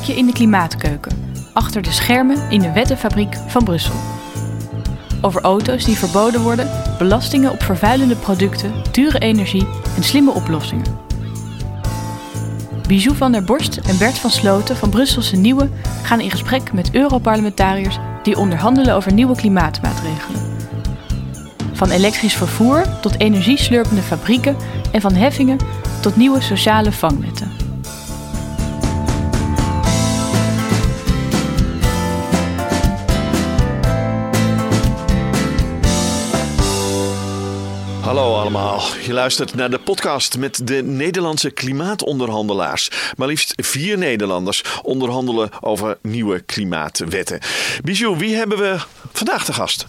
kijkje in de klimaatkeuken, achter de schermen in de wettenfabriek van Brussel. Over auto's die verboden worden, belastingen op vervuilende producten, dure energie en slimme oplossingen. Bijou van der Borst en Bert van Sloten van Brusselse Nieuwe gaan in gesprek met Europarlementariërs die onderhandelen over nieuwe klimaatmaatregelen. Van elektrisch vervoer tot energieslurpende fabrieken en van heffingen tot nieuwe sociale vangnetten. Allemaal, je luistert naar de podcast met de Nederlandse klimaatonderhandelaars. Maar liefst vier Nederlanders onderhandelen over nieuwe klimaatwetten. Bijou, wie hebben we vandaag te gast?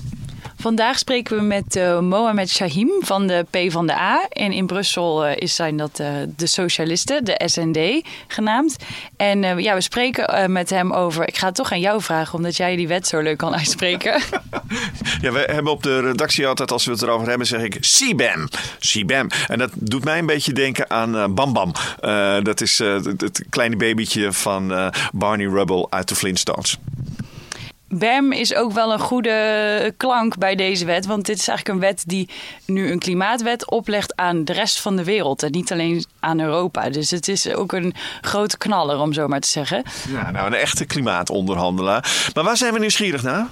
Vandaag spreken we met uh, Mohamed Shahim van de P van de A. En in Brussel uh, is zijn dat uh, de socialisten, de SND genaamd. En ja, we spreken met hem over. Ik ga het toch aan jou vragen, omdat jij die wet zo leuk kan uitspreken. ja, we hebben op de redactie altijd, als we het erover hebben, zeg ik CBAM. CBAM. En dat doet mij een beetje denken aan Bam Bam. dat is het kleine babytje van Barney Rubble uit de Flintstones. BEM is ook wel een goede klank bij deze wet. Want dit is eigenlijk een wet die nu een klimaatwet oplegt aan de rest van de wereld. En niet alleen aan Europa. Dus het is ook een grote knaller, om zo maar te zeggen. Ja, nou, een echte klimaatonderhandelaar. Maar waar zijn we nieuwsgierig naar?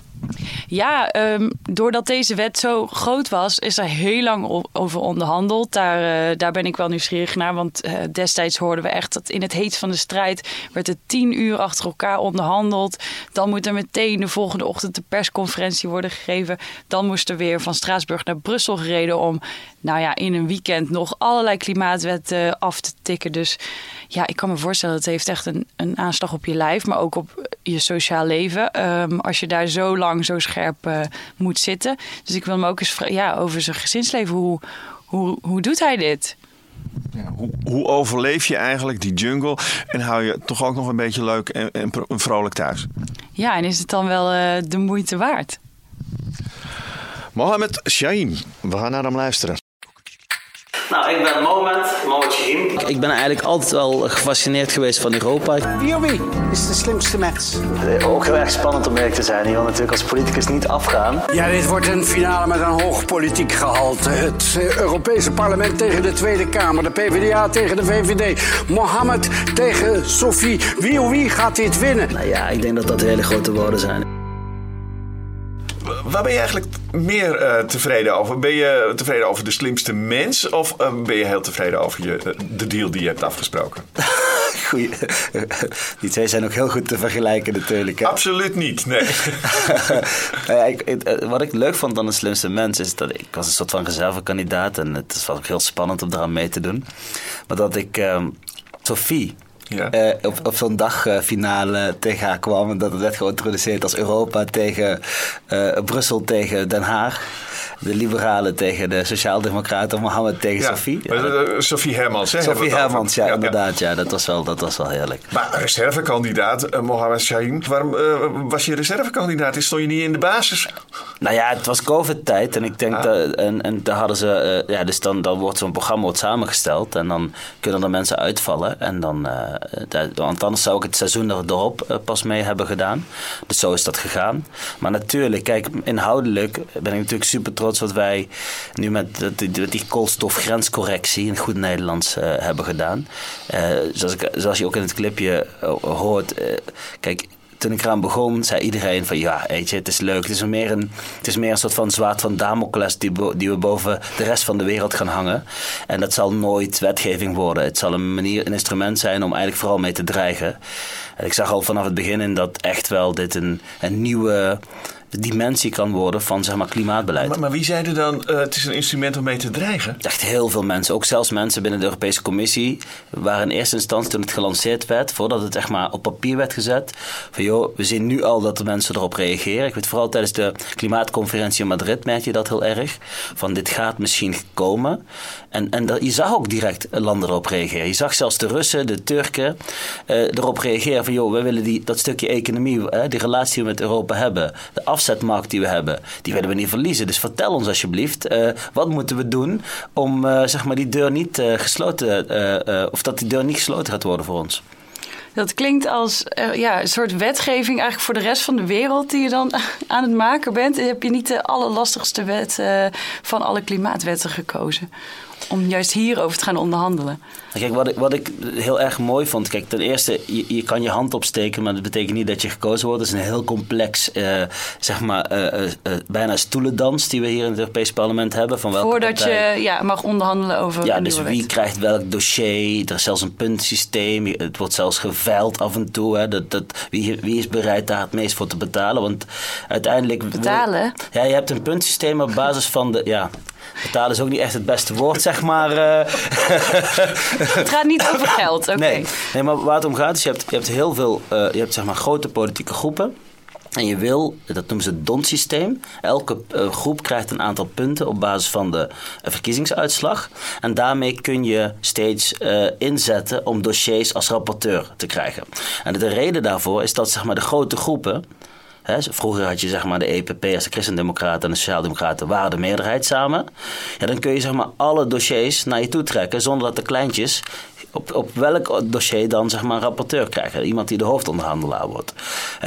Ja, um, doordat deze wet zo groot was, is er heel lang over onderhandeld. Daar, uh, daar ben ik wel nieuwsgierig naar. Want uh, destijds hoorden we echt dat in het heet van de strijd werd er tien uur achter elkaar onderhandeld. Dan moet er meteen de volgende ochtend de persconferentie worden gegeven. Dan moest er weer van Straatsburg naar Brussel gereden om nou ja, in een weekend nog allerlei klimaatwetten af te tikken. Dus ja, ik kan me voorstellen, dat het heeft echt een, een aanslag op je lijf, maar ook op je sociaal leven. Um, als je daar zo lang zo scherp uh, moet zitten. Dus ik wil hem ook eens ja, over zijn gezinsleven. Hoe, hoe, hoe doet hij dit? Ja, hoe, hoe, overleef je eigenlijk die jungle en hou je toch ook nog een beetje leuk en, en vrolijk thuis? Ja, en is het dan wel uh, de moeite waard? Mohamed Shaim, we gaan naar hem luisteren. Nou, ik ben Moment, Moment Shahim. Ik ben eigenlijk altijd wel gefascineerd geweest van Europa. Wie of wie is de slimste mens? Ook heel erg spannend om mee te zijn. Je wil natuurlijk als politicus niet afgaan. Ja, dit wordt een finale met een hoog politiek gehalte. Het eh, Europese parlement tegen de Tweede Kamer. De PvdA tegen de VVD. Mohammed tegen Sophie. Wie of wie gaat dit winnen? Nou ja, ik denk dat dat hele grote woorden zijn waar ben je eigenlijk meer uh, tevreden over? Ben je tevreden over de slimste mens of uh, ben je heel tevreden over je, eh, de deal die je hebt afgesproken? Goeie. Die twee zijn ook heel goed te vergelijken natuurlijk. Hè? Absoluut niet, nee. ik, wat ik leuk vond aan de slimste mens is dat ik was een soort van reservekandidaat en het was ook heel spannend om daaraan mee te doen. Maar dat ik uh, Sophie ja. Uh, op, op zo'n dagfinale tegen haar kwam. En dat het werd geïntroduceerd als Europa tegen uh, Brussel tegen Den Haag de liberalen tegen de sociaaldemocraten, Mohammed tegen Sophie. Uh, Sophie Hermans, hè? Sophie Hermans, ja, inderdaad. Ja, dat was wel, dat was wel heerlijk. Maar reservekandidaat, uh, Mohammed Shaheen, waarom uh, was je reservekandidaat? Stond je niet in de basis? Nou ja, het was COVID-tijd en ik denk ah. dat, en, en daar hadden ze, ja, dus dan, dan wordt zo'n programma wordt samengesteld en dan kunnen er mensen uitvallen. En dan, dat, want anders zou ik het seizoen erop pas mee hebben gedaan. Dus zo is dat gegaan. Maar natuurlijk, kijk, inhoudelijk ben ik natuurlijk super trots wat wij nu met die, koolstofgrenscorrectie in goed Nederlands uh, hebben gedaan. Uh, zoals, ik, zoals je ook in het clipje uh, hoort. kijk, toen ik eraan begon, zei iedereen van ja, weet je, het is leuk. Het is meer een, het is meer een soort van zwaard van Damocles die, die we boven de rest van de wereld gaan hangen. En dat zal nooit wetgeving worden. Het zal een manier, een instrument zijn om eigenlijk vooral mee te dreigen. En ik zag al vanaf het begin in dat echt wel dit een, een nieuwe dimensie kan worden van zeg maar, klimaatbeleid. Maar, maar wie zeiden dan, uh, het is een instrument om mee te dreigen? Echt heel veel mensen, ook zelfs mensen binnen de Europese Commissie, waren in eerste instantie toen het gelanceerd werd, voordat het echt maar op papier werd gezet, van joh, we zien nu al dat de mensen erop reageren. Ik weet vooral tijdens de klimaatconferentie in Madrid merk je dat heel erg, van dit gaat misschien komen. En, en dat, je zag ook direct landen erop reageren. Je zag zelfs de Russen, de Turken uh, erop reageren van joh, we willen die, dat stukje economie, uh, die relatie die we met Europa hebben, de afzetmarkt die we hebben, die willen we niet verliezen. Dus vertel ons alsjeblieft, uh, wat moeten we doen om zeg maar die deur niet gesloten, of dat die deur niet gesloten gaat worden voor ons. Dat klinkt als eh, ja, een soort wetgeving eigenlijk voor de rest van de wereld die je dan aan het maken bent. Heb je niet de allerlastigste wet eh, van alle klimaatwetten gekozen? Om juist hierover te gaan onderhandelen. Kijk, wat ik, wat ik heel erg mooi vond. Kijk, ten eerste, je, je kan je hand opsteken, maar dat betekent niet dat je gekozen wordt. Het is een heel complex, eh, zeg maar, eh, eh, bijna stoelendans die we hier in het Europees Parlement hebben. Van welke Voordat partij- je ja, mag onderhandelen over Ja, dus wie wet. krijgt welk dossier? Er is zelfs een puntensysteem. Je- Het wordt zelfs geveild af en toe. Hè. Dat, dat, wie, wie is bereid daar het meest voor te betalen? Want uiteindelijk... wil- Betalen? Ja, je hebt een puntensysteem op basis van de... Ja, betalen is ook niet echt het beste woord, zeg maar. eh. Het gaat niet over geld, oké. Nee. nee, maar waar het om gaat is, je hebt, je hebt heel veel, eh, je hebt zeg maar grote politieke groepen. En je wil, dat noemen ze het DON-systeem. Elke eh, groep krijgt een aantal punten op basis van de verkiezingsuitslag. En daarmee kun je steeds inzetten om dossiers als rapporteur te krijgen. En de reden daarvoor is dat zeg maar, de grote groepen. Vroeger had je zeg maar, de EPP de Christendemocraten en de Sociaaldemocraten waren de meerderheid samen. Ja, dan kun je zeg maar, alle dossiers naar je toe trekken zonder dat de kleintjes op, op welk dossier dan zeg maar, een rapporteur krijgen. Iemand die de hoofdonderhandelaar wordt.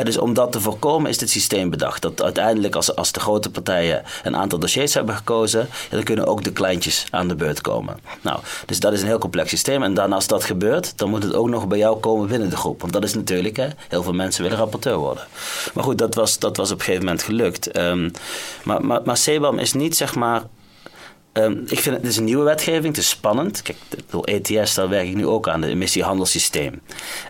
Dus om dat te voorkomen is dit systeem bedacht. Dat uiteindelijk als, als de grote partijen een aantal dossiers hebben gekozen, dan kunnen ook de kleintjes aan de beurt komen. Nou, dus dat is een heel complex systeem. En dan als dat gebeurt, dan moet het ook nog bij jou komen binnen de groep. Want dat is natuurlijk, hè, heel veel mensen willen rapporteur worden. Maar goed, dat was, dat was op een gegeven moment gelukt. Ehm, maar, maar, is niet zeg maar Ehm, ik vind het, het is een nieuwe wetgeving, het is spannend. Kijk, bedoel, ETS, daar werk ik nu ook aan, het emissiehandelssysteem.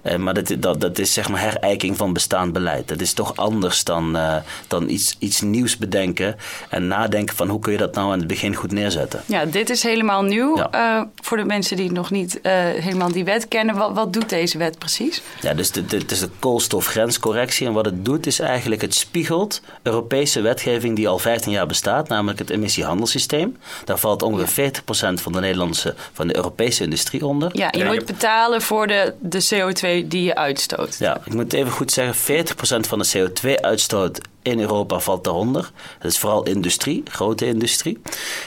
Eh, maar dat, dat, dat is zeg maar herijking van bestaand beleid. Dat is toch anders dan, eh, dan iets, iets nieuws bedenken en nadenken van hoe kun je dat nou aan het begin goed neerzetten. Ja, dit is helemaal nieuw. Ja. Eh, voor de mensen die nog niet eh, helemaal die wet kennen, wat, wat doet deze wet precies? Ja, dus de- de- het is de koolstofgrenscorrectie. En wat het doet is eigenlijk, het spiegelt Europese wetgeving die al 15 jaar bestaat, namelijk het emissiehandelssysteem. Daar valt ongeveer 40% van de Nederlandse, van de Europese industrie onder. Ja, je Ja, moet betalen voor de, de CO2 die je uitstoot. Ja, ik moet even goed zeggen, 40% van de CO2-uitstoot in Europa valt daaronder. Dat is vooral industrie, grote industrie.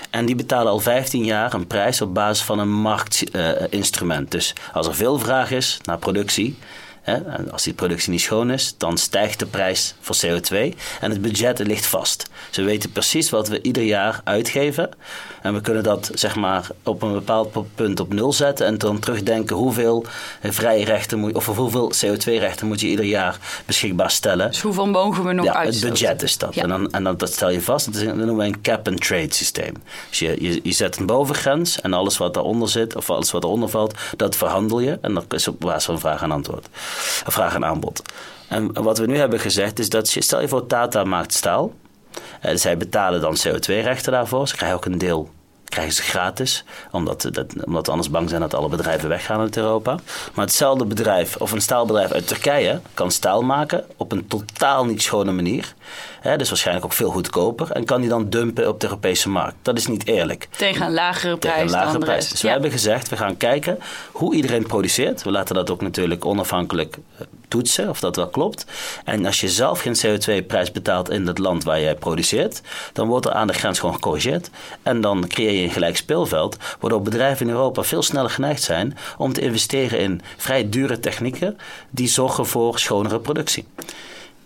En die betalen al 15 jaar een prijs op basis van een marktinstrument. dus als er veel vraag is naar productie, hè, en als die productie niet schoon is, dan stijgt de prijs voor CO2 en het budget ligt vast. Ze weten precies wat we ieder jaar uitgeven. En we kunnen dat zeg maar op een bepaald punt op nul zetten en dan terugdenken hoeveel vrije rechten moet, of hoeveel CO2-rechten moet je ieder jaar beschikbaar stellen. Dus hoeveel mogen we nog Ja, het uitstoten? budget is dat. Ja. En, dan, en dan, dat stel je vast. Dat, is, dat noemen we een cap-and-trade systeem. Dus je, je, je zet een bovengrens en alles wat daaronder zit, of alles wat eronder valt, dat verhandel je. En dat is op basis van vraag en antwoord. Vraag en aanbod. En wat we nu hebben gezegd is dat, stel je voor Tata maakt staal. Eh, zij betalen dan CO2-rechten daarvoor. Ze krijgen ook een deel krijgen ze gratis, omdat, dat, omdat anders bang zijn dat alle bedrijven weggaan uit Europa. Maar hetzelfde bedrijf, of een staalbedrijf uit Turkije, kan staal maken op een totaal niet schone manier. Hè, dus waarschijnlijk ook veel goedkoper. En kan die dan dumpen op de Europese markt. Dat is niet eerlijk. Tegen een lagere prijs Tegen een lagere prijs. rest. Dus we hebben gezegd, we gaan kijken hoe iedereen produceert. We laten dat ook natuurlijk onafhankelijk eh, toetsen of dat wel klopt. En als je zelf geen CO2-prijs betaalt in het land waar jij produceert, dan wordt er aan de grens gewoon gecorrigeerd. En dan creëer je een gelijk speelveld, waardoor bedrijven in Europa veel sneller geneigd zijn om te investeren in vrij dure technieken die zorgen voor schonere productie.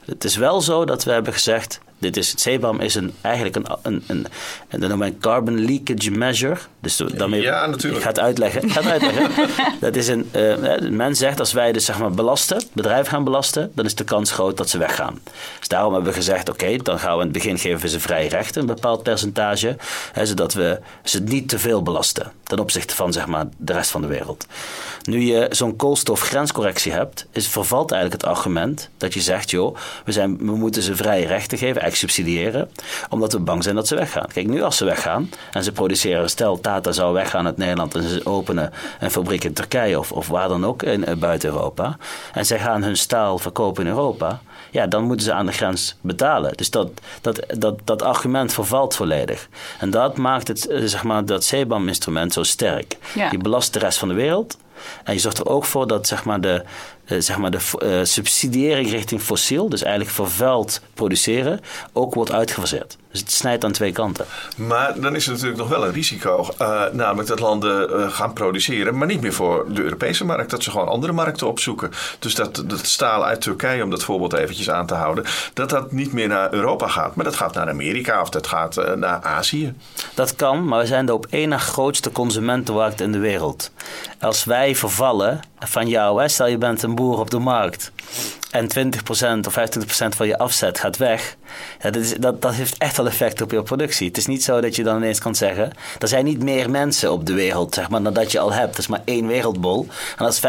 Het is wel zo dat we hebben gezegd. Dit is, het CBAM is een, eigenlijk een, een, een, een, dat noemen we een carbon leakage measure. Dus daarmee, Ja, natuurlijk. Ik ga het uitleggen. Ik ga het uitleggen. dat is een, eh, men zegt als wij dus zeg maar belasten, bedrijven gaan belasten, dan is de kans groot dat ze weggaan. Dus daarom hebben we gezegd, oké, dan gaan we in het begin geven ze vrij rechten, een bepaald percentage, hè, zodat we ze niet te veel belasten ten opzichte van zeg maar de rest van de wereld. Nu je zo'n koolstofgrenscorrectie hebt, is, vervalt eigenlijk het argument dat je zegt, joh, we, zijn, we moeten ze vrije rechten geven, eigenlijk subsidiëren, omdat we bang zijn dat ze weggaan. Kijk, nu als ze weggaan en ze produceren, stel Tata zou weggaan uit Nederland en ze openen een fabriek in Turkije of, of waar dan ook in, eh, buiten Europa, en zij gaan hun staal verkopen in Europa, ja, dan moeten ze aan de grens betalen. Dus dat, dat, dat, dat argument vervalt volledig. En dat maakt het, eh, zeg maar, dat CBAM-instrument zo sterk. Ja. Je belast de rest van de wereld. En je zorgt er ook voor dat zeg maar, de, zeg maar de uh, subsidiëring richting fossiel, dus eigenlijk vervuild produceren, ook wordt uitgefaseerd. Dus het snijdt aan twee kanten. Maar dan is er natuurlijk nog wel een risico. Uh, namelijk dat landen gaan produceren, maar niet meer voor de Europese markt. Dat ze gewoon andere markten opzoeken. Dus dat, dat staal uit Turkije, om dat voorbeeld eventjes aan te houden, dat dat niet meer naar Europa gaat. Maar dat gaat naar Amerika of dat gaat naar Azië. Dat kan, maar we zijn de op één na grootste consumentenmarkt in de wereld. Als wij vervallen van jou, hè, stel je bent een boer op de markt en 20% of 25% van je afzet gaat weg, ja, dat, dat, dat heeft echt wel effect op je productie. Het is niet zo dat je dan ineens kan zeggen, er zijn niet meer mensen op de wereld, zeg maar, dan dat je al hebt. Dat is maar één wereldbol. En als 25%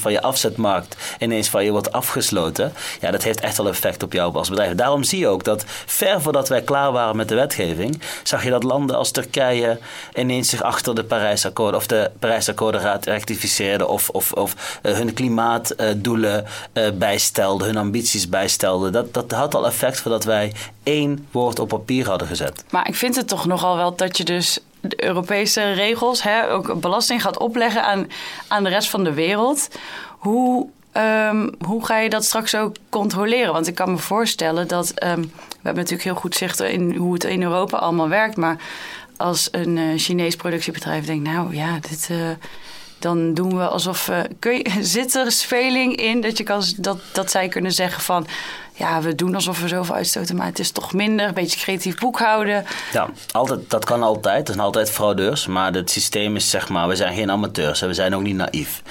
van je afzetmarkt ineens van je wordt afgesloten, ja, dat heeft echt wel effect op jou als bedrijf. Daarom zie je ook dat ver voordat wij klaar waren met de wetgeving, zag je dat landen als Turkije ineens zich achter de Parijsakkoorden of de Parijsakkoorden rectificeerden of, of, of uh, hun klimaatdoelen uh, bijstelden, hun ambities bijstelden. Dat, dat had al effect voordat wij één woord op papier hadden gezet. Maar ik vind het toch nogal wel dat je dus de Europese regels, hè, ook belasting gaat opleggen aan, aan de rest van de wereld. Hoe, um, hoe ga je dat straks ook controleren? Want ik kan me voorstellen dat. Um, we hebben natuurlijk heel goed zicht in hoe het in Europa allemaal werkt. Maar als een uh, Chinees productiebedrijf denkt, nou ja, dit. Uh, dan doen we alsof. Je, zit er speling in dat, je kan, dat, dat zij kunnen zeggen van. Ja, we doen alsof we zoveel uitstoten, maar het is toch minder. Een beetje creatief boekhouden. Ja, altijd, dat kan altijd. Er zijn altijd fraudeurs. Maar het systeem is zeg maar, we zijn geen amateurs en we zijn ook niet naïef.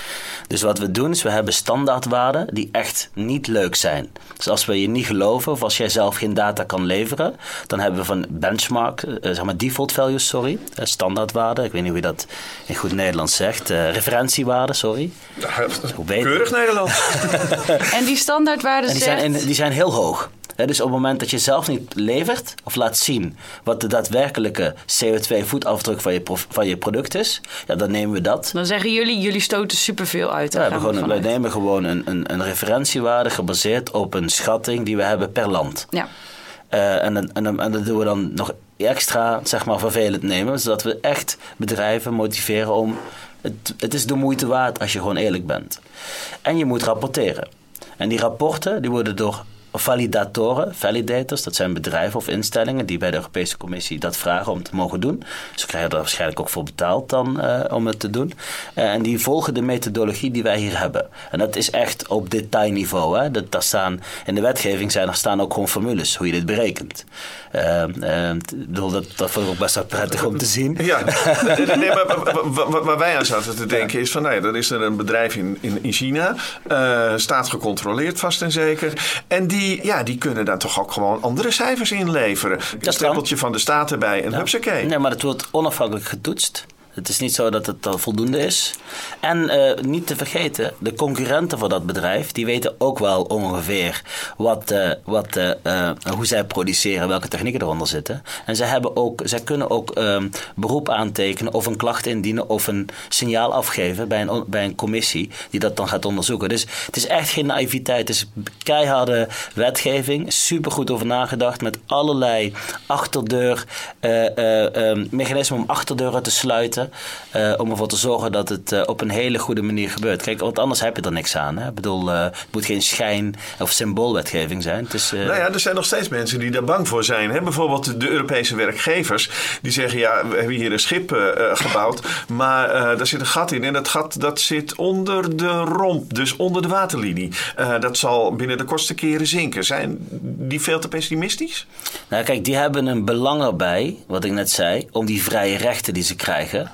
Dus wat we doen is, we hebben standaardwaarden die echt niet leuk zijn. Dus als we je niet geloven of als jij zelf geen data kan leveren, dan hebben we van benchmark, uh, zeg maar default values, sorry, uh, standaardwaarden. Ik weet niet hoe je dat in goed Nederlands zegt. Uh, referentiewaarden, sorry. Ja, keurig Nederlands. en die standaardwaarden en die zijn, die zijn heel hoog. dus op het moment dat je zelf niet levert of laat zien wat de daadwerkelijke CO2-voetafdruk van je, van je product is, ja, dan nemen we dat. Dan zeggen jullie, jullie stoten superveel uit. Ja, we gewoon, nemen gewoon een, een, een, referentiewaarde gebaseerd op een schatting die we hebben per land. Ja. Uh, en, en, en, dat doen we dan nog extra zeg maar, vervelend nemen, zodat we echt bedrijven motiveren om. Het, het is de moeite waard als je gewoon eerlijk bent. En je moet rapporteren. En die rapporten die worden door validatoren, validators, dat zijn bedrijven of instellingen die bij de Europese Commissie dat vragen om te mogen doen. Ze krijgen er waarschijnlijk ook voor betaald dan uh, om het te doen. Uh, en die volgen de methodologie die wij hier hebben. En dat is echt op detailniveau. Hè? Dat, daar staan, in de wetgeving zijn er staan ook gewoon formules hoe je dit berekent. Uh, bedoel, dat, dat vond ik ook best wel prettig om te zien. Ja, nee, maar waar wij aan zaten te denken is van, nou ja, dan is er een bedrijf in, in, in China, staat gecontroleerd vast en zeker. En die die, ja, die kunnen daar toch ook gewoon andere cijfers inleveren. Een stempeltje van de staat erbij en ja. hupsakee. Nee, maar het wordt onafhankelijk getoetst. Het is niet zo dat het al voldoende is. En uh, niet te vergeten, de concurrenten van dat bedrijf, die weten ook wel ongeveer wat, uh, wat, hoe zij produceren, welke technieken eronder zitten. En zij, hebben ook, zij kunnen ook ehm, beroep aantekenen of een klacht indienen of een signaal afgeven bij een, bij een commissie die dat dan gaat onderzoeken. Dus het is echt geen naïviteit. Het is keiharde wetgeving, supergoed over nagedacht met allerlei achterdeur mechanismen om achterdeuren te sluiten. Uh, om ervoor te zorgen dat het uh, op een hele goede manier gebeurt. Kijk, want anders heb je er niks aan. Hè? Ik bedoel, uh, het moet geen schijn- of symboolwetgeving zijn. Het is, nou ja, er zijn nog steeds mensen die daar bang voor zijn. Hè? Bijvoorbeeld de Europese werkgevers. Die zeggen, ja, we hebben hier een schip gebouwd. Maar daar zit een gat in. En dat gat dat zit onder de romp. Dus onder de waterlinie. dat zal binnen de kortste keren zinken. Zijn die veel te pessimistisch? Nou kijk, die hebben een belang erbij, wat ik net zei, om die vrije rechten die ze krijgen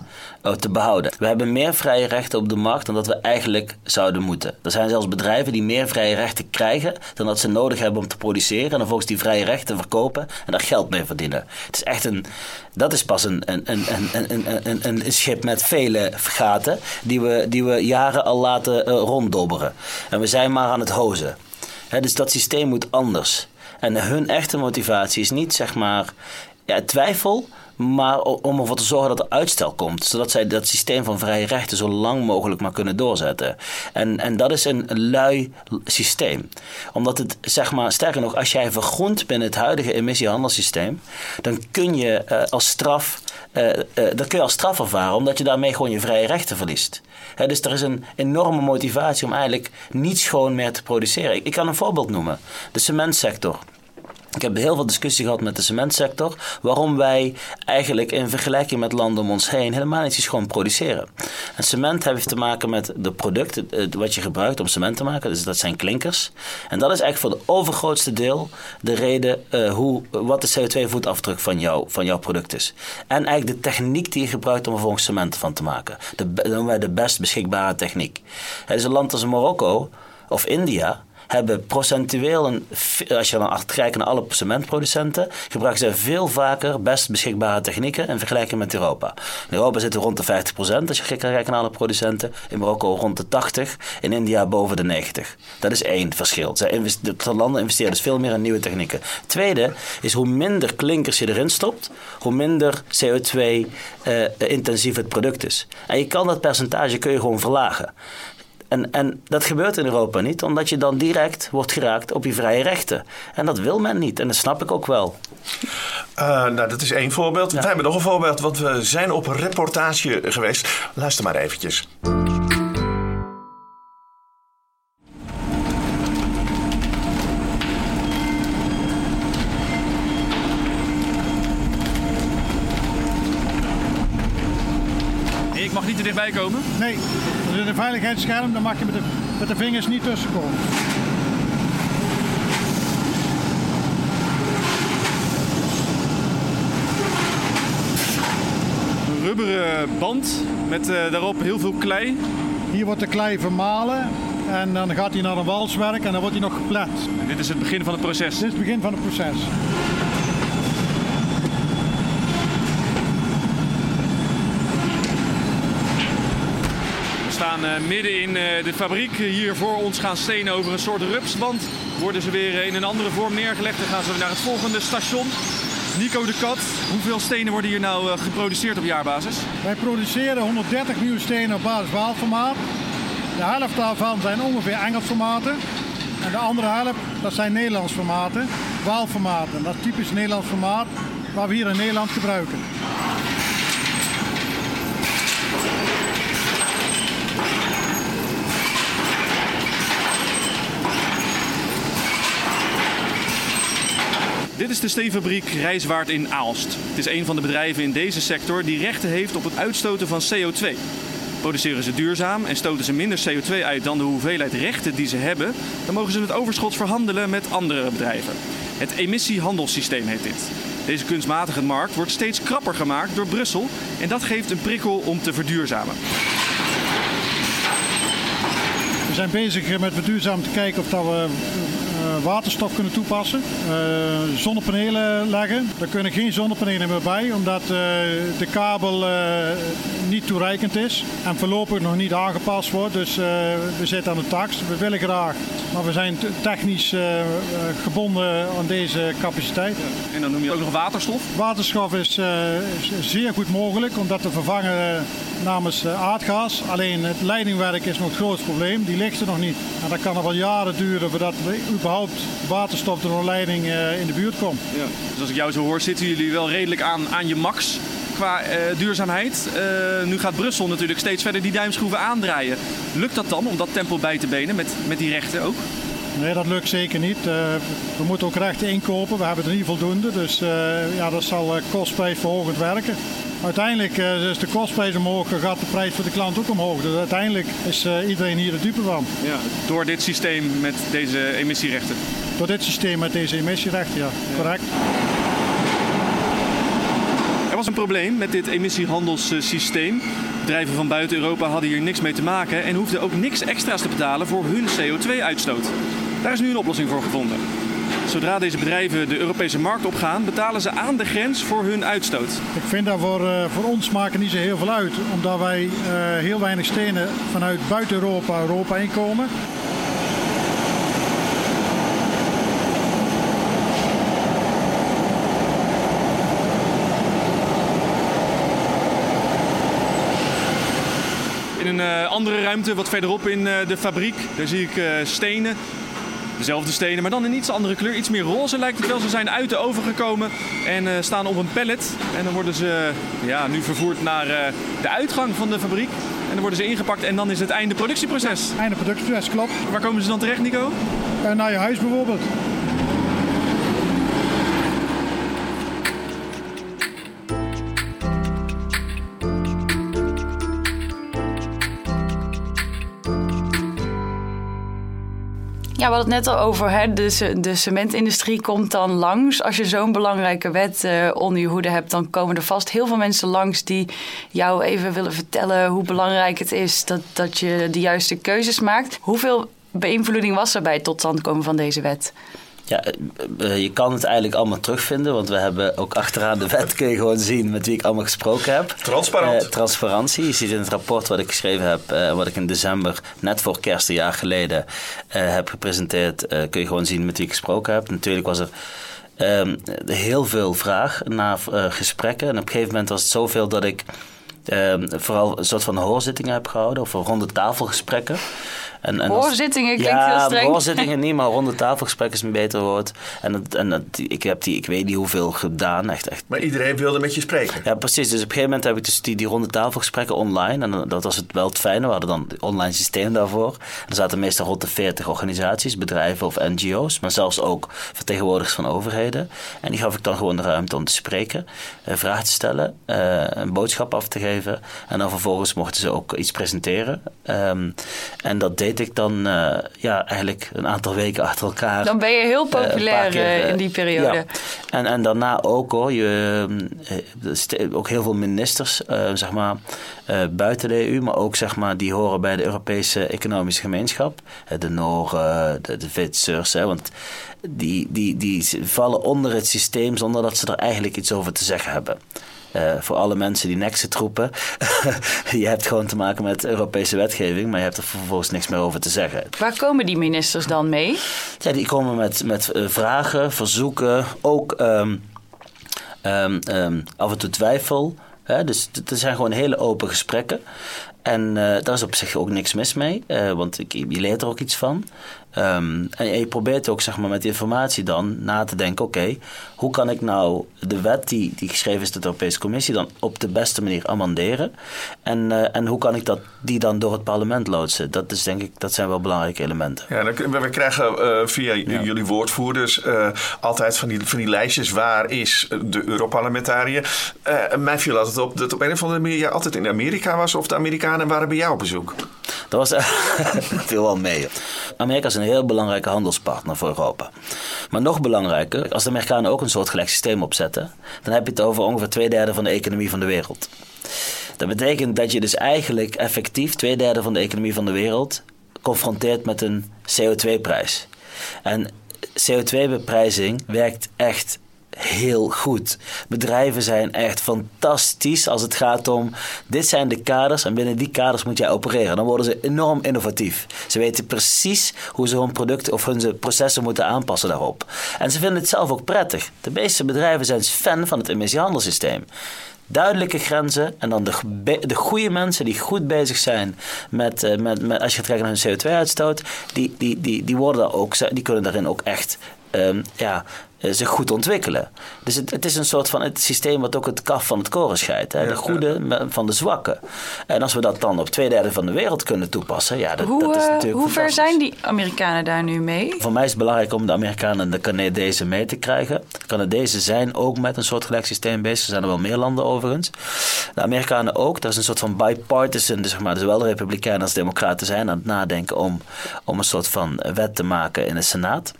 te behouden. We hebben meer vrije rechten op de markt dan dat we eigenlijk zouden moeten. Er zijn zelfs bedrijven die meer vrije rechten krijgen dan dat ze nodig hebben om te produceren. En dan volgens die vrije rechten verkopen en daar geld mee verdienen. Het is echt een. Dat is pas een, een, een, een, een, een, een schip met vele gaten die we, die we jaren al laten uh, ronddobberen. En we zijn maar aan het hozen. Dus dat systeem moet anders. En hun echte motivatie is niet zeg maar ja, twijfel maar om ervoor te zorgen dat er uitstel komt. Zodat zij dat systeem van vrije rechten zo lang mogelijk maar kunnen doorzetten. En, en dat is een lui systeem. Omdat het, zeg maar, sterker nog, als jij vergroent binnen het huidige emissiehandelssysteem, dan kun je uh, als straf. Uh, uh, dan kun je als straf ervaren, omdat je daarmee gewoon je vrije rechten verliest. Dus er is een enorme motivatie om eigenlijk niet schoon meer te produceren. Ik kan een voorbeeld noemen: de cementsector. Ik heb heel veel discussie gehad met de cementsector. Waarom wij eigenlijk in vergelijking met landen om ons heen helemaal niet schoon produceren. En cement heeft te maken met de producten wat je gebruikt om cement te maken. Dus dat zijn klinkers. En dat is eigenlijk voor het overgrootste deel de reden uh, hoe, wat de CO2-voetafdruk van, jou, van jouw product is. En eigenlijk de techniek die je gebruikt om er vervolgens cement van te maken. De, dat noemen wij de best beschikbare techniek. Het is een land als Marokko of India hebben procentueel, een, als je dan kijkt naar alle cementproducenten, gebruiken ze veel vaker best beschikbare technieken in vergelijking met Europa. In Europa zitten rond de 50% als je kijkt naar alle producenten. In Marokko rond de 80%, in India boven de 90%. Dat is één verschil. De landen investeren dus veel meer in nieuwe technieken. Tweede is hoe minder klinkers je erin stopt, hoe minder CO2-intensief eh, het product is. En je kan dat percentage kun je gewoon verlagen. En, en dat gebeurt in Europa niet, omdat je dan direct wordt geraakt op je vrije rechten. En dat wil men niet, en dat snap ik ook wel. Uh, nou, dat is één voorbeeld. Ja. We hebben nog een voorbeeld, want we zijn op reportage geweest. Luister maar eventjes. Ik mag niet te dichtbij komen? Nee, een veiligheidsscherm, daar mag je met de, met de vingers niet tussenkomen. Een rubberen band met uh, daarop heel veel klei. Hier wordt de klei vermalen en dan gaat hij naar een walswerk en dan wordt hij nog geplet. En dit is het begin van het proces? Dit is het begin van het proces. Staan uh, midden in uh, de fabriek. Hier voor ons gaan stenen over een soort rupsband. Worden ze weer in een andere vorm neergelegd. Dan gaan ze naar het volgende station. Nico de Kat, hoeveel stenen worden hier nou uh, geproduceerd op jaarbasis? Wij produceren 130 nieuwe stenen op basis waalformaat. De helft daarvan zijn ongeveer Engels formaten. En de andere helft, dat zijn Nederlands formaten. Waalformaten, dat is typisch Nederlands formaat waar we hier in Nederland gebruiken. Dit is de steenfabriek Rijswaard in Aalst. Het is een van de bedrijven in deze sector die rechten heeft op het uitstoten van CO2. Produceren ze duurzaam en stoten ze minder CO2 uit dan de hoeveelheid rechten die ze hebben, dan mogen ze het overschot verhandelen met andere bedrijven. Het emissiehandelssysteem heet dit. Deze kunstmatige markt wordt steeds krapper gemaakt door Brussel en dat geeft een prikkel om te verduurzamen. We zijn bezig met verduurzamen te kijken of dat we waterstof kunnen toepassen. Uh, zonnepanelen leggen. Daar kunnen geen zonnepanelen meer bij, omdat uh, de kabel niet toereikend is en voorlopig nog niet aangepast wordt. Dus we zitten aan de tax. We willen graag, maar we zijn technisch gebonden aan deze capaciteit. En dan noem je ook nog waterstof? Waterstof is, is zeer goed mogelijk om dat te vervangen namens aardgas. Alleen het leidingwerk is nog het grootste probleem. Die ligt er nog niet. En dat kan er wel jaren duren voordat we überhaupt waterstof door een leiding uh, in de buurt komt. Ja. Dus als ik jou zo hoor, zitten jullie wel redelijk aan, aan je max qua uh, duurzaamheid. Uh, nu gaat Brussel natuurlijk steeds verder die duimschroeven aandraaien. Lukt dat dan om dat tempo bij te benen met, met die rechten ook? Nee, dat lukt zeker niet. We moeten ook rechten inkopen. We hebben er niet voldoende. Dus ja, dat zal kostprijsverhogend werken. Uiteindelijk uh, is de kostprijs omhoog, gaat de prijs voor de klant ook omhoog. Dus uiteindelijk is uh, iedereen hier de dupe van. Ja, door dit systeem met deze emissierechten? Door dit systeem met deze emissierechten, ja. ja. Correct. Er was een probleem met dit emissiehandelssysteem. Bedrijven van buiten Europa hadden hier niks mee te maken en hoefden ook niks extra's te betalen voor hun CO2-uitstoot. Daar is nu een oplossing voor gevonden. Zodra deze bedrijven de Europese markt opgaan, betalen ze aan de grens voor hun uitstoot. Ik vind dat voor, eh, voor ons maken niet zo heel veel uit, omdat wij eh, heel weinig stenen vanuit buiten Europa Europa inkomen. In een eh, andere ruimte, wat verderop in de fabriek, daar zie ik stenen Dezelfde stenen, maar dan in iets andere kleur. Iets meer roze lijkt het wel. Ze zijn uit de oven gekomen en eh, staan op een pallet. En dan worden ze ja, nu vervoerd naar eh, de uitgang van de fabriek. En dan worden ze ingepakt en dan is het einde productieproces. Einde productieproces, klopt. Waar komen ze dan terecht, Nico? En naar je huis bijvoorbeeld. Ja, we hadden het net al over, hè? De, de cementindustrie komt dan langs. Als je zo'n belangrijke wet eh, onder je hoede hebt, dan komen er vast heel veel mensen langs die jou even willen vertellen hoe belangrijk het is dat, dat je de juiste keuzes maakt. Hoeveel beïnvloeding was er bij het tot stand komen van deze wet? Ja, eh, eh, je kan het eigenlijk allemaal terugvinden, want we hebben ook achteraan de wet kun je gewoon zien met wie ik allemaal gesproken heb. Transparant. Eh, transparantie. Je ziet in het rapport wat ik geschreven heb, wat ik in december, net voor kerst een jaar geleden, heb gepresenteerd, kun je gewoon zien met wie ik gesproken heb. Natuurlijk was er ehm, heel veel vraag naar gesprekken. En op een gegeven moment was het zoveel dat ik ehm, vooral een soort van hoorzittingen heb gehouden, of ronde tafelgesprekken. En, en als- Hoorzittingen klinkt ja, heel streng. hoorzittingen niet, maar ronde tafelgesprekken is een beter woord. En, dat, en dat, ik heb die, ik weet niet hoeveel gedaan, echt, echt Maar iedereen wilde met je spreken. ja, precies. Dus op een gegeven moment heb ik dus die, die ronde tafelgesprekken online. En dat was het wel het fijne. We hadden dan een online systeem daarvoor. En er zaten meestal rond de 40 organisaties, bedrijven of NGO's. Maar zelfs ook vertegenwoordigers van overheden. En die gaf ik dan gewoon de ruimte om te spreken, eh, vragen te stellen, eh, een boodschap af te geven. En dan vervolgens mochten ze ook iets presenteren. Ehm, en dat deed ik dan eh, ja, eigenlijk een aantal weken achter elkaar. Dan ben je heel Eh, populair keer, eh, in die periode. ja. En, en daarna ook hoor, je, ook heel veel ministers, zeg maar, buiten de EU, maar ook zeg maar, die horen bij de Europese Economische Gemeenschap. De Noren, de, de Zwitsers, hè, want die, die, die vallen onder het systeem zonder dat ze er eigenlijk iets over te zeggen hebben. Eh, voor alle mensen die Nexit roepen. je hebt gewoon te maken met Europese wetgeving, maar je hebt er vervolgens niks meer over te zeggen. Waar komen die ministers dan mee? Ja, die komen met, met eh, vragen, verzoeken, ook ehm, ehm, ehm, af en toe twijfel. Hè? Dus het zijn gewoon hele open gesprekken. En eh, daar is op zich ook niks mis mee, want ik, je leert er ook iets van. Ehm, en je probeert ook zeg maar, met die informatie dan na te denken: oké, hoe kan ik nou de wet die, die geschreven is door de Europese Commissie dan op de beste manier amenderen? En, eh, en hoe kan ik dat, die dan door het parlement loodsen? Dat, is, denk ik, dat zijn wel belangrijke elementen. Ja, dan, we krijgen eh, via jullie woordvoerders eh, altijd van die, van die lijstjes. Waar is de Europarlementariër? Mij viel altijd op dat op een of andere manier je altijd in Amerika was. Of de Amerikanen waren bij jou op bezoek. Dat was viel wel mee. Amerika is een heel belangrijke handelspartner voor Europa. Maar nog belangrijker, als de Amerikanen ook een soortgelijk systeem opzetten, dan heb je het over ongeveer twee derde van de economie van de wereld. Dat betekent dat je dus eigenlijk effectief twee derde van de economie van de wereld confronteert met een CO2-prijs. En CO2-beprijzing werkt echt heel goed. Bedrijven zijn echt fantastisch als het gaat om dit zijn de kaders en binnen die kaders moet jij opereren. Dan worden ze enorm innovatief. Ze weten precies hoe ze hun producten of hun processen moeten aanpassen daarop. En ze vinden het zelf ook prettig. De meeste bedrijven zijn fan van het emissiehandelssysteem duidelijke grenzen en dan de, de goede mensen die goed bezig zijn met, eh, met, met als je gaat kijken naar hun CO2-uitstoot, die, die, die, die, worden ook, die kunnen daarin ook echt ehm, ja, zich goed ontwikkelen. Dus het, het is een soort van het systeem wat ook het kaf van het koren scheidt. Hè? De goede van de zwakke. En als we dat dan op twee derde van de wereld kunnen toepassen, ja, dat, Hoe, dat is eh, natuurlijk hoe ver zijn die Amerikanen daar nu mee? Voor mij is het belangrijk om de Amerikanen en de Canadezen mee te krijgen. De Canadezen zijn ook met een soort gelijk systeem bezig. Er zijn er wel meer landen overigens. De Amerikanen ook. Er is een soort van bipartisan, dus zeg maar, zowel de Republikeinen als de Democraten zijn aan het nadenken om, om een soort van wet te maken in de Senaat.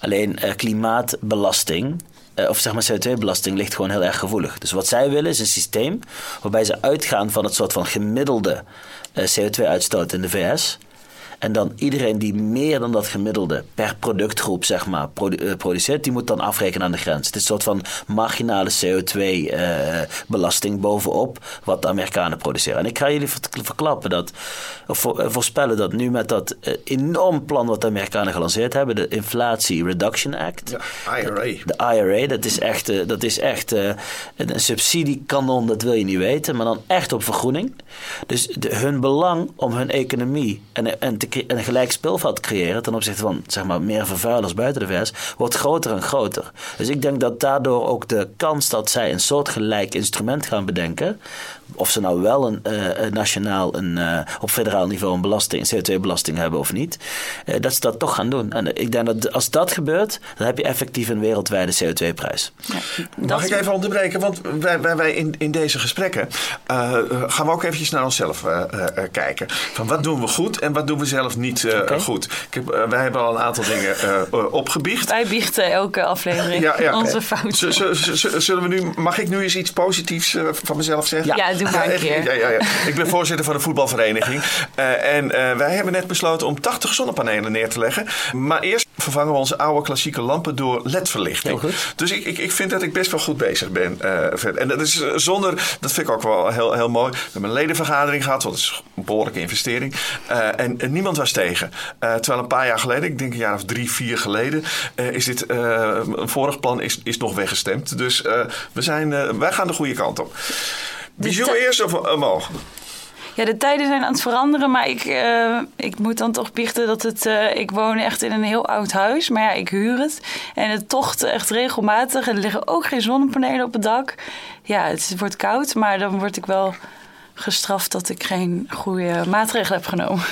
Alleen eh, klimaatbelasting, eh, of zeg maar CO2-belasting, ligt gewoon heel erg gevoelig. Dus wat zij willen is een systeem waarbij ze uitgaan van het soort van gemiddelde eh, CO2-uitstoot in de VS. En dan iedereen die meer dan dat gemiddelde per productgroep zeg maar, produ- eh, produceert, die moet dan afrekenen aan de grens. Het is een soort van marginale CO2-belasting bovenop wat de Amerikanen produceren. En ik ga jullie verklappen dat, of eh, voorspellen dat nu met dat eh, enorm plan wat de Amerikanen gelanceerd hebben, de Inflatie Reduction Act. Ja, IRA. De IRA, dat is echt, eh, dat is echt eh, een, een subsidiekanon, dat wil je niet weten, maar dan echt op vergroening. Dus de, hun belang om hun economie en, en, te, een gelijk speelveld creëren ten opzichte van zeg maar, meer vervuilers buiten de VS, wordt groter en groter. Dus ik denk dat daardoor ook de kans dat zij een soortgelijk instrument gaan bedenken, of ze nou wel een, eh, een nationaal, een, eh, op federaal niveau een belasting, een CO2-belasting hebben of niet, eh, dat ze dat toch gaan doen. En ik denk dat als dat gebeurt, dan heb je effectief een wereldwijde CO2-prijs. Mag ik even onderbreken? Want wij, wij, wij in, in deze gesprekken eh, gaan we ook eventjes naar onszelf eh, eh, eh, kijken. Van wat doen we goed en wat doen we zelf niet eh, goed. Ik heb, eh, wij hebben al een aantal dingen eh, eh, opgebiecht. Wij biechten elke aflevering onze fouten. Z- Zullen we nu, mag ik nu eens iets positiefs eh, van mezelf zeggen? Ja, doe maar een echt, keer. Ja, ja, ja. Ik ben voorzitter van de voetbalvereniging. Eh, en eh, wij hebben net besloten om 80 zonnepanelen neer te leggen. Maar eerst vervangen we onze oude klassieke lampen door LED-verlichting. Dus ik, ik, ik vind dat ik best wel goed bezig ben. verder. en dat is zonder, dat vind ik ook wel heel, heel mooi. We hebben een ledenvergadering gehad, want dat is een behoorlijke investering. En, en niemand was tegen. Terwijl een paar jaar geleden, ik denk een jaar of drie, vier geleden, is dit, een vorig plan is, is nog weggestemd. Dus we zijn, wij gaan de goede kant op. Bijou te- eerst of omhoog? Ja, de tijden zijn aan het veranderen, maar ik, eh, ik moet dan toch biechten dat het... eh, ik woon echt in een heel oud huis, maar ja, ik huur het. En het tocht echt regelmatig. En er liggen ook geen zonnepanelen op het dak. Ja, het wordt koud, maar dan word ik wel gestraft dat ik geen goede maatregelen heb genomen.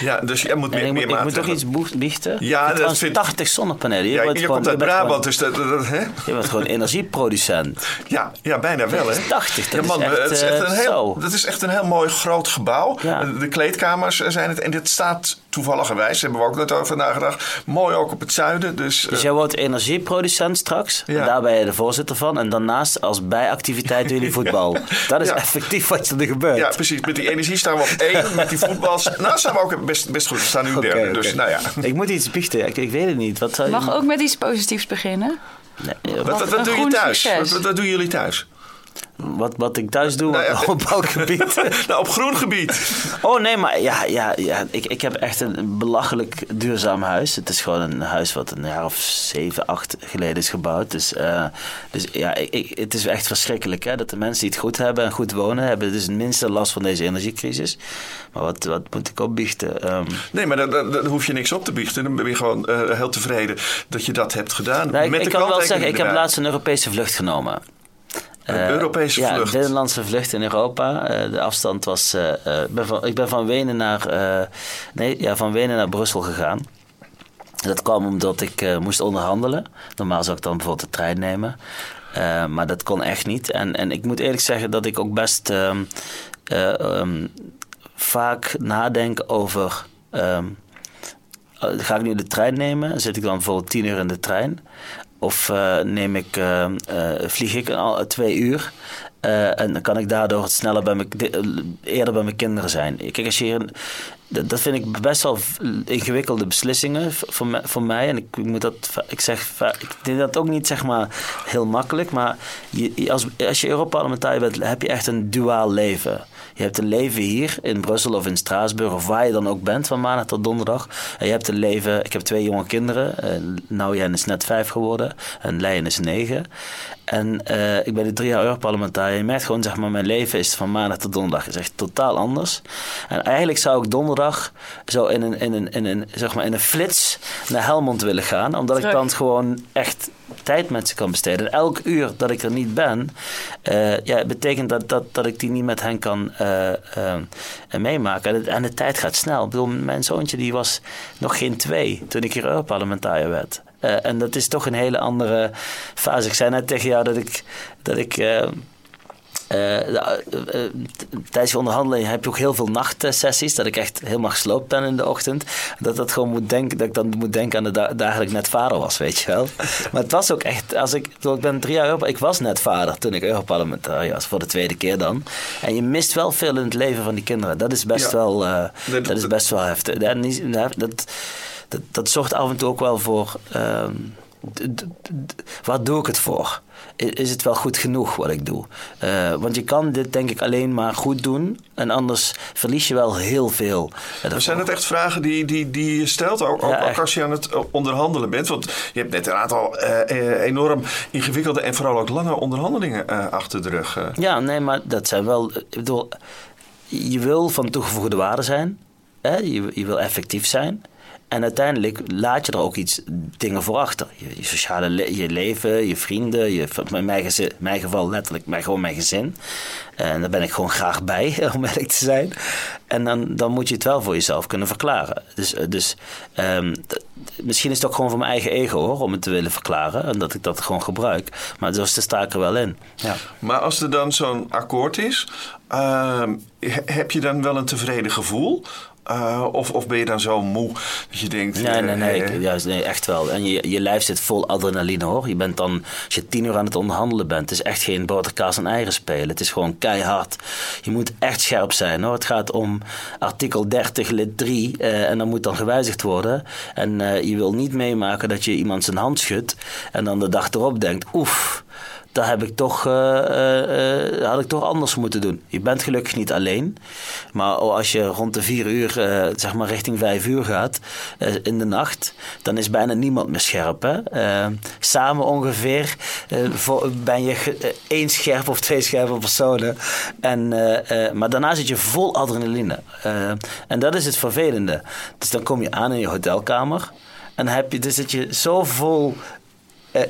Ja, dus jij moet En meer, ik, meer moet, ik moet toch iets biechten? Ja, dat Trouwens, vind- 80 zonnepanelen. Je, Ja, bent je gewoon, komt uit je Brabant, gewoon- dus dat, dat, hè? Je bent gewoon energieproducent. Ja, ja, bijna wel, hè? 80, dat ja, man, is echt, het is echt eh, een heel, zo. dat is echt een heel mooi groot gebouw. Ja. De kleedkamers zijn het. En dit staat toevalligerwijs, hebben we ook net over nagedacht. Mooi ook op het zuiden. Dus, Dus eh, jij wordt energieproducent straks. Ja. En daar ben je de voorzitter van. En daarnaast als bijactiviteit doen jullie voetbal. Dat is Ja. effectief wat er gebeurt. ja, precies. Met die energie staan we op één. Met die voetbals. Nou, staan we ook best, best goed. We staan nu Oké, derde. oké. Dus nou ja. Ik moet iets biechten. Ik, ik weet het niet. Wat zou je... Mag ook met iets positiefs beginnen. Nee, eh, Wat, doe je thuis? succes. Wat, wat, wat doen jullie thuis? Wat, wat ik thuis doe Nou ja. op welk gebied? nou, op groen gebied. Oh nee, maar ja, ja, ja ik, ik heb echt een belachelijk duurzaam huis. Het is gewoon een huis wat een jaar of zeven, acht geleden is gebouwd. Dus, eh, dus ja, ik, ik- het is echt verschrikkelijk hè, dat de mensen die het goed hebben en goed wonen, hebben dus het minste last van deze energiecrisis. Maar wat, wat moet ik opbiechten? Ehm, Nee, maar dan hoef je niks op te biechten. Dan ben je gewoon eh, heel tevreden dat je dat hebt gedaan. nou, ik, Met ik de kan wel zeggen, ik heb laatst een Europese vlucht genomen. Een Eh, Europese ja, vlucht. een binnenlandse vlucht in Europa. Eh, de afstand was. eh, ik ben van, ik ben van Wenen naar. nee, ja, van Wenen naar Brussel gegaan. Dat kwam omdat ik moest onderhandelen. Normaal zou ik dan bijvoorbeeld de trein nemen. Maar dat kon echt niet. En, en ik moet eerlijk zeggen dat ik ook best ehm, eh, ehm, vaak nadenk over. ehm, eh, ga ik nu de trein nemen? Zit ik dan bijvoorbeeld tien uur in de trein? Of eh, neem ik, eh, eh, vlieg ik al twee uur? En dan kan ik daardoor sneller bij mijn, eerder bij mijn kinderen zijn. Kijk, als je hier dat, vind ik best wel ingewikkelde beslissingen voor, voor mij. En ik, moet dat, ik zeg, ik denk dat ook niet zeg maar heel makkelijk. Maar als, als je Europarlementariër bent, heb je echt een duaal leven. Je hebt een leven hier in Brussel of in Straatsburg of waar je dan ook bent van maandag tot donderdag. En je hebt een leven, ik heb twee jonge kinderen. Uh, nou, Jen is net vijf geworden en Leijen is negen. En uh, ik ben nu drie jaar Europarlementariër. Je merkt gewoon, zeg maar, mijn leven is van maandag tot donderdag. is echt totaal anders. En eigenlijk zou ik donderdag zo in een, in een, in een, zeg maar in een flits naar Helmond willen gaan. Omdat Terug. ik dan gewoon echt tijd met ze kan besteden. En elk uur dat ik er niet ben, uh, ja, betekent dat, dat, dat ik die niet met hen kan uh, uh, meemaken. En de, en de tijd gaat snel. Ik bedoel, mijn zoontje die was nog geen twee toen ik hier Europarlementariër werd. Uh, en dat is toch een hele andere fase. Ik zei net tegen jou dat ik, dat ik uh, eh, eh, eh, tijdens je onderhandeling heb je ook heel veel nachtsessies. Dat ik echt helemaal gesloopt ben in de ochtend. Dat, dat, gewoon moet denken, dat ik dan moet denken aan de da dagen dat ik net vader was, weet je wel. Maar het was ook echt, als ik, ik ben drie jaar Europa, ik was net vader toen ik Europarlementariër was, voor de tweede keer dan. En je mist wel veel in het leven van die kinderen. Dat is best, Ja. wel, eh, Nee, dat is best wel heftig. Dat, dat, dat, zorgt af en toe ook wel voor. d- waar doe ik het voor? Is het wel goed genoeg wat ik doe? Eh, want je kan dit denk ik alleen maar goed doen. En anders verlies je wel heel veel. Maar zijn het echt vragen die, die, die je stelt, ook, Ja, als je aan het eh, onderhandelen bent? Want je hebt net een aantal eh, enorm ingewikkelde en vooral ook lange onderhandelingen achter de rug. Ja, nee, maar dat zijn wel. Ik bedoel, je wil van toegevoegde waarde zijn. Hè? Je, je wil effectief zijn. En uiteindelijk laat je er ook iets dingen voor achter. Je, je sociale le- je leven, je vrienden, je, in mijn, gezin, in mijn geval letterlijk mijn, gewoon mijn gezin. En daar ben ik gewoon graag bij, om eerlijk te zijn. En dan, dan moet je het wel voor jezelf kunnen verklaren. Dus, eh, dus ehm, misschien is het ook gewoon voor mijn eigen ego hoor, om het te willen verklaren. En dat ik dat gewoon gebruik. Maar dus daar sta ik er wel in. Ja. Maar als er dan zo'n akkoord is, ehm, he- heb je dan wel een tevreden gevoel? Eh, of, of ben je dan zo moe dat je denkt... Nee, nee, nee, eh, ik- juist, nee, echt wel. En je, je lijf zit vol adrenaline hoor. Je bent dan, als je tien uur aan het onderhandelen bent, het is echt geen boterkaas en eieren spelen. Het is gewoon keihard. Je moet echt scherp zijn hoor. Het gaat om artikel 30 lid 3 eh, en dat moet dan gewijzigd worden. En je wil niet meemaken dat je iemand zijn hand schudt en dan de dag erop denkt, oef. Daar heb ik toch, eh, eh, eh, had ik toch anders moeten doen. Je bent gelukkig niet alleen. Maar als je rond de vier uur, zeg maar richting vijf uur gaat in de nacht, dan is bijna niemand meer scherp. Hè? Samen ongeveer ben je één scherp of twee scherpe personen. En, maar daarna zit je vol adrenaline. En dat is het vervelende. Dus dan kom je aan in je hotelkamer. En heb je, dan zit je zo vol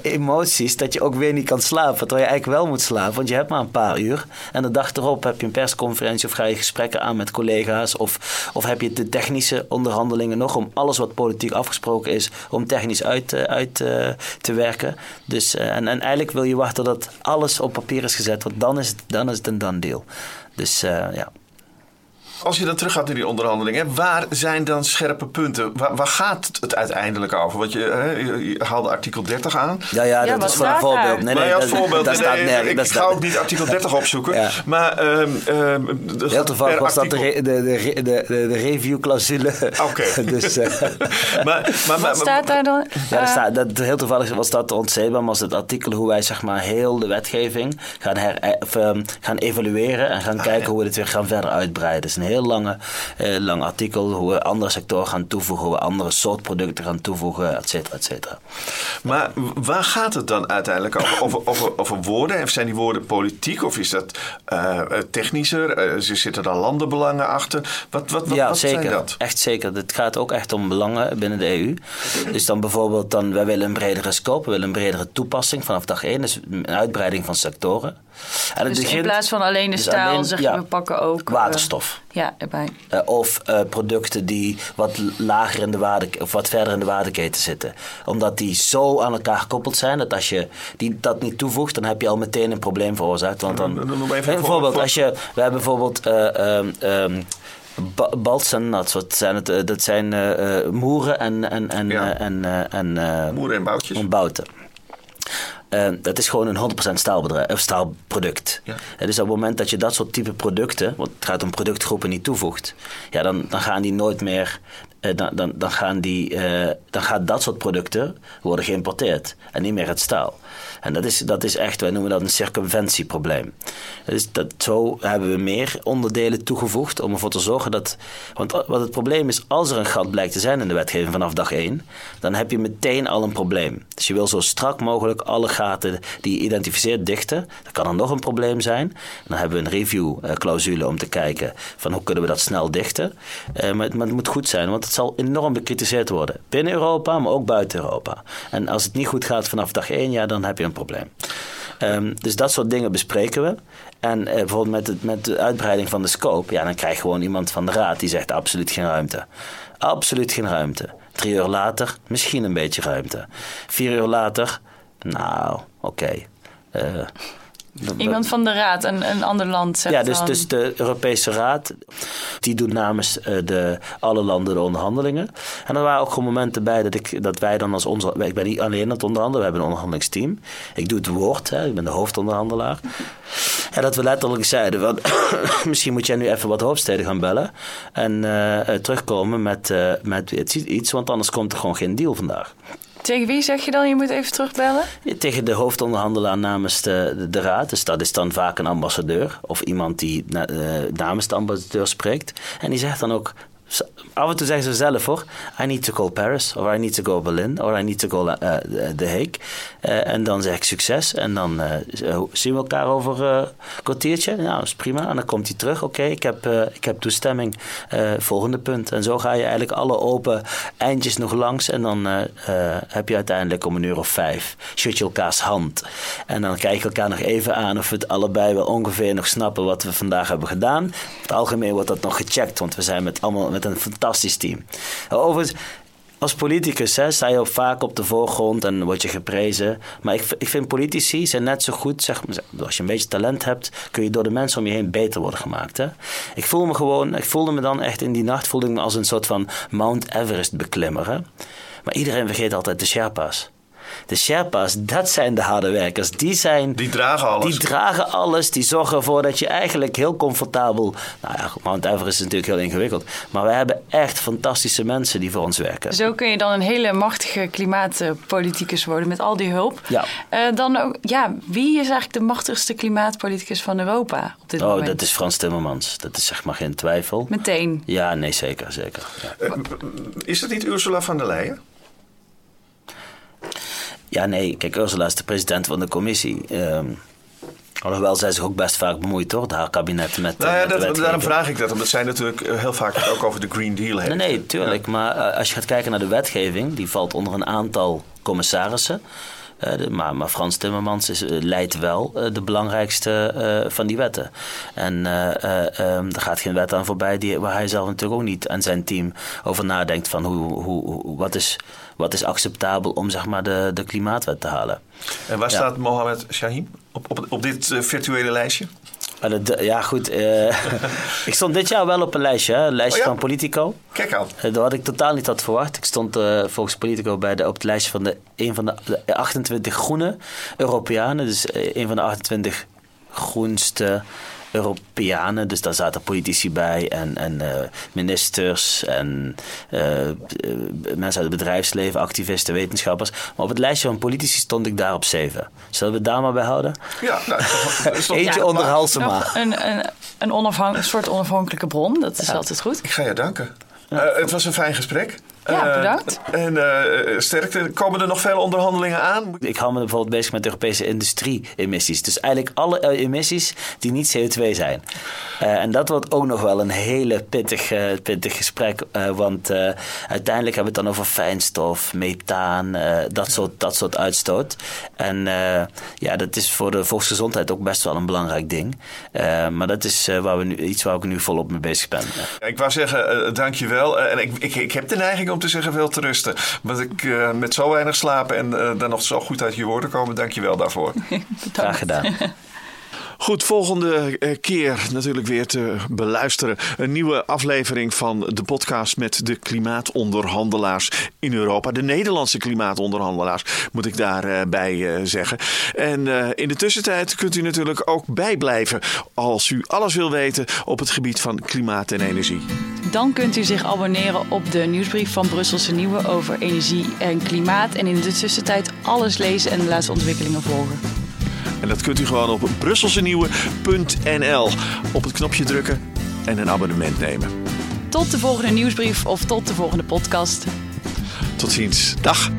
emoties dat je ook weer niet kan slapen. Terwijl je eigenlijk wel moet slapen, want je hebt maar een paar uur. En de dag erop heb je een persconferentie of ga je gesprekken aan met collega's. Of, of heb je de technische onderhandelingen nog om alles wat politiek afgesproken is, om technisch uit, eh, uit eh, te werken. Dus, eh, en, en eigenlijk wil je wachten tot alles op papier is gezet, want dan is het, dan is het een done deal. Dus eh, ja. Als je dan teruggaat naar die onderhandelingen, waar zijn dan scherpe punten? Waar, waar gaat het uiteindelijk over? Want je, hè, je, je haalde artikel 30 aan. Ja, ja, Ja, dat wat is maar een voorbeeld. Nee, maar nee, dat, dat staat Nee, nergens. ik dat ga ook niet artikel 30 opzoeken. Ja. Maar ehm, ehm, er Heel toevallig was dat de, artikel- de, de, de, de, de review-clausule. Oké. dus, eh, maar, maar, maar, Wat staat daar dan? Ja, er Eh, staat, dat, heel toevallig was dat ontzettend, was het artikel hoe wij zeg maar heel de wetgeving gaan, her, of, ehm, gaan evalueren en gaan kijken hoe we dit weer gaan verder uitbreiden. Een heel lange, eh, lang artikel hoe we andere sectoren gaan toevoegen, hoe we andere soort producten gaan toevoegen, et cetera, et cetera. Maar waar gaat het dan uiteindelijk over? Over, over, over woorden? En zijn die woorden politiek? Of is dat eh, eh, technischer? Eh, zitten daar landenbelangen achter? Wat, wat, wat, ja, wat zeker. zijn dat? Echt zeker. Het gaat ook echt om belangen binnen de EU. Dus dan bijvoorbeeld, dan, wij willen een bredere scope, we willen een bredere toepassing vanaf dag 1. Dus een uitbreiding van sectoren. En Dus in plaats van alleen de dus stijl, alleen- zeg je, ja, we pakken ook... eh, Waterstof. ja, erbij. Eh, of eh, producten die wat lager in de waarde, of wat verder in de waardeketen zitten. Omdat die zo aan elkaar gekoppeld zijn dat als je die, dat niet toevoegt, dan heb je al meteen een probleem veroorzaakt. Want dan, even bijvoorbeeld, voorbeeld. als je, we hebben bijvoorbeeld eh, ehm, ehm, wat zijn het? dat zijn moeren en, en, en, Ja. en, eh, en eh, Moeren en boutjes? en bouten. Eh, dat is gewoon een 100% staalbedrijf, of staalproduct. Ja. Eh, dus op het moment dat je dat soort type producten, want het gaat om productgroepen, niet toevoegt, ja, dan, dan gaan die nooit meer, dan, dan, dan, gaan die, eh, dan gaat dat soort producten worden geïmporteerd en niet meer het staal. En dat is, dat is echt, wij noemen dat een circumventieprobleem. Dus dat, zo hebben we meer onderdelen toegevoegd om ervoor te zorgen dat. Want wat het probleem is, als er een gat blijkt te zijn in de wetgeving vanaf dag 1, dan heb je meteen al een probleem. Dus je wil zo strak mogelijk alle gaten die je identificeert dichten. Dan kan er nog een probleem zijn. Dan hebben we een review-clausule om te kijken van hoe kunnen we dat snel dichten. Eh, maar, het, maar het moet goed zijn, want het zal enorm bekritiseerd worden. Binnen Europa, maar ook buiten Europa. En als het niet goed gaat vanaf dag 1, ja, dan heb je een probleem. Ehm, dus dat soort dingen bespreken we. En eh, bijvoorbeeld met, met de uitbreiding van de scope, ja, dan krijg je gewoon iemand van de raad die zegt absoluut geen ruimte. Absoluut geen ruimte. Drie uur later, misschien een beetje ruimte. Vier uur later, nou, oké. Eh, Iemand van de Raad, een, een ander land. Zegt Ja, dus, dan. dus de Europese Raad, die doet namens eh, de, alle landen de onderhandelingen. En er waren ook gewoon momenten bij dat, ik, dat wij dan als onze... Ik ben niet alleen aan het onderhandelen, we hebben een onderhandelingsteam. Ik doe het woord, hè, ik ben de hoofdonderhandelaar. En dat we letterlijk zeiden, van, misschien moet jij nu even wat hoofdsteden gaan bellen. En eh, terugkomen met, eh, met iets, want anders komt er gewoon geen deal vandaag. Tegen wie zeg je dan, je moet even terugbellen? Tegen de hoofdonderhandelaar namens de, de, raad. Dus dat is dan vaak een ambassadeur of iemand die uh, namens de ambassadeur spreekt. En die zegt dan ook. Af en toe zeggen ze zelf hoor. I need to go Paris, or I need to go Berlin, or I need to go uh, The Hague. Uh, en dan zeg ik succes. En dan zien we elkaar over een kwartiertje. Nou, is prima. En dan komt hij terug. Oké, ik, heb, ik heb toestemming. volgende punt. En zo ga je eigenlijk alle open eindjes nog langs. En dan heb je uiteindelijk om een uur of vijf. Shut je elkaars hand. En dan kijken we elkaar nog even aan of we het allebei wel ongeveer nog snappen wat we vandaag hebben gedaan. Het algemeen wordt dat nog gecheckt, want we zijn met allemaal met een fantastisch team. Overigens, als politicus hè, sta je vaak op de voorgrond en word je geprezen. Maar ik, ik vind politici zijn net zo goed, zeg als je een beetje talent hebt, kun je door de mensen om je heen beter worden gemaakt. Hè? Ik voel me gewoon, ik voelde me dan echt in die nacht, voelde me als een soort van Mount Everest beklimmer. Hè? Maar iedereen vergeet altijd de Sherpa's. De Sherpa's, dat zijn de harde werkers. Die, zijn, die dragen alles. Die dragen alles. Die zorgen ervoor dat je eigenlijk heel comfortabel. Nou ja, Mount Everest is natuurlijk heel ingewikkeld. Maar we hebben echt fantastische mensen die voor ons werken. Zo kun je dan een hele machtige klimaatpoliticus worden met al die hulp. Ja. Uh, dan ook, ja, wie is eigenlijk de machtigste klimaatpoliticus van Europa op dit oh, moment? dat is Frans Timmermans. Dat is zeg maar geen twijfel. Meteen? Ja, nee, zeker. zeker. Ja. Uh, is dat niet Ursula van der Leyen? Ja, nee. Kijk, Ursula is de president van de commissie. Um, alhoewel zij zich ook best vaak bemoeit, hoor. Haar kabinet met. Nou ja, met dat, daarom vraag ik dat. Omdat zij natuurlijk heel vaak het ook over de Green Deal heeft. Nee, nee, tuurlijk. Ja. Maar uh, als je gaat kijken naar de wetgeving, die valt onder een aantal commissarissen. De, maar, maar, Frans Timmermans is, uh, leidt wel uh, de belangrijkste van die wetten. En um, er gaat geen wet aan voorbij die, waar hij zelf natuurlijk ook niet en zijn team over nadenkt van hoe, hoe, wat, is, wat is acceptabel om zeg maar, de, de klimaatwet te halen. En waar ja. staat Mohammed Shaheen op, op, op dit virtuele lijstje? Ja, goed. Uh, ik stond dit jaar wel op een lijstje, hè? een lijstje oh ja? van Politico. Kijk aan. Uh, dat had ik totaal niet had verwacht. Ik stond uh, volgens Politico bij de, op het lijstje van de, een van de, de 28 groene Europeanen. Dus een van de 28 groenste Europeanen. Dus daar zaten politici bij en, en uh, ministers en uh, mensen uit het bedrijfsleven, activisten, wetenschappers. Maar op het lijstje van politici stond ik daar op zeven. Zullen we het daar maar bij houden? Ja, nou, Eentje ja, onder Halsema. Een, een, een, onafhan- een soort onafhankelijke bron, dat is ja. altijd goed. Ik ga je danken. Uh, het was een fijn gesprek. Ja, bedankt. Uh, en uh, sterkte. Komen er nog veel onderhandelingen aan? Ik hou me bijvoorbeeld bezig met Europese industrie-emissies. Dus eigenlijk alle emissies die niet CO2 zijn. Uh, en dat wordt ook nog wel een hele pittig, pittig gesprek. want uiteindelijk hebben we het dan over fijnstof, methaan, dat, soort, dat soort uitstoot. En ja, dat is voor de volksgezondheid ook best wel een belangrijk ding. maar dat is waar we nu, iets waar ik nu volop mee bezig ben. Ik wou zeggen, dank je wel. en ik, ik, ik heb de neiging om te zeggen veel te rusten. Want ik uh, met zo weinig slapen en uh, dan nog zo goed uit je woorden komen, dank je wel daarvoor. Graag gedaan. Goed, volgende keer natuurlijk weer te beluisteren. Een nieuwe aflevering van de podcast met de klimaatonderhandelaars in Europa. De Nederlandse klimaatonderhandelaars, moet ik daarbij uh, zeggen. En in de tussentijd kunt u natuurlijk ook bijblijven als u alles wil weten op het gebied van klimaat en energie. Dan kunt u zich abonneren op de nieuwsbrief van Brusselse Nieuwe over energie en klimaat. En in de tussentijd alles lezen en de laatste ontwikkelingen volgen. En dat kunt u gewoon op brusselsenieuwe.nl. Op het knopje drukken en een abonnement nemen. Tot de volgende nieuwsbrief of tot de volgende podcast. Tot ziens. Dag.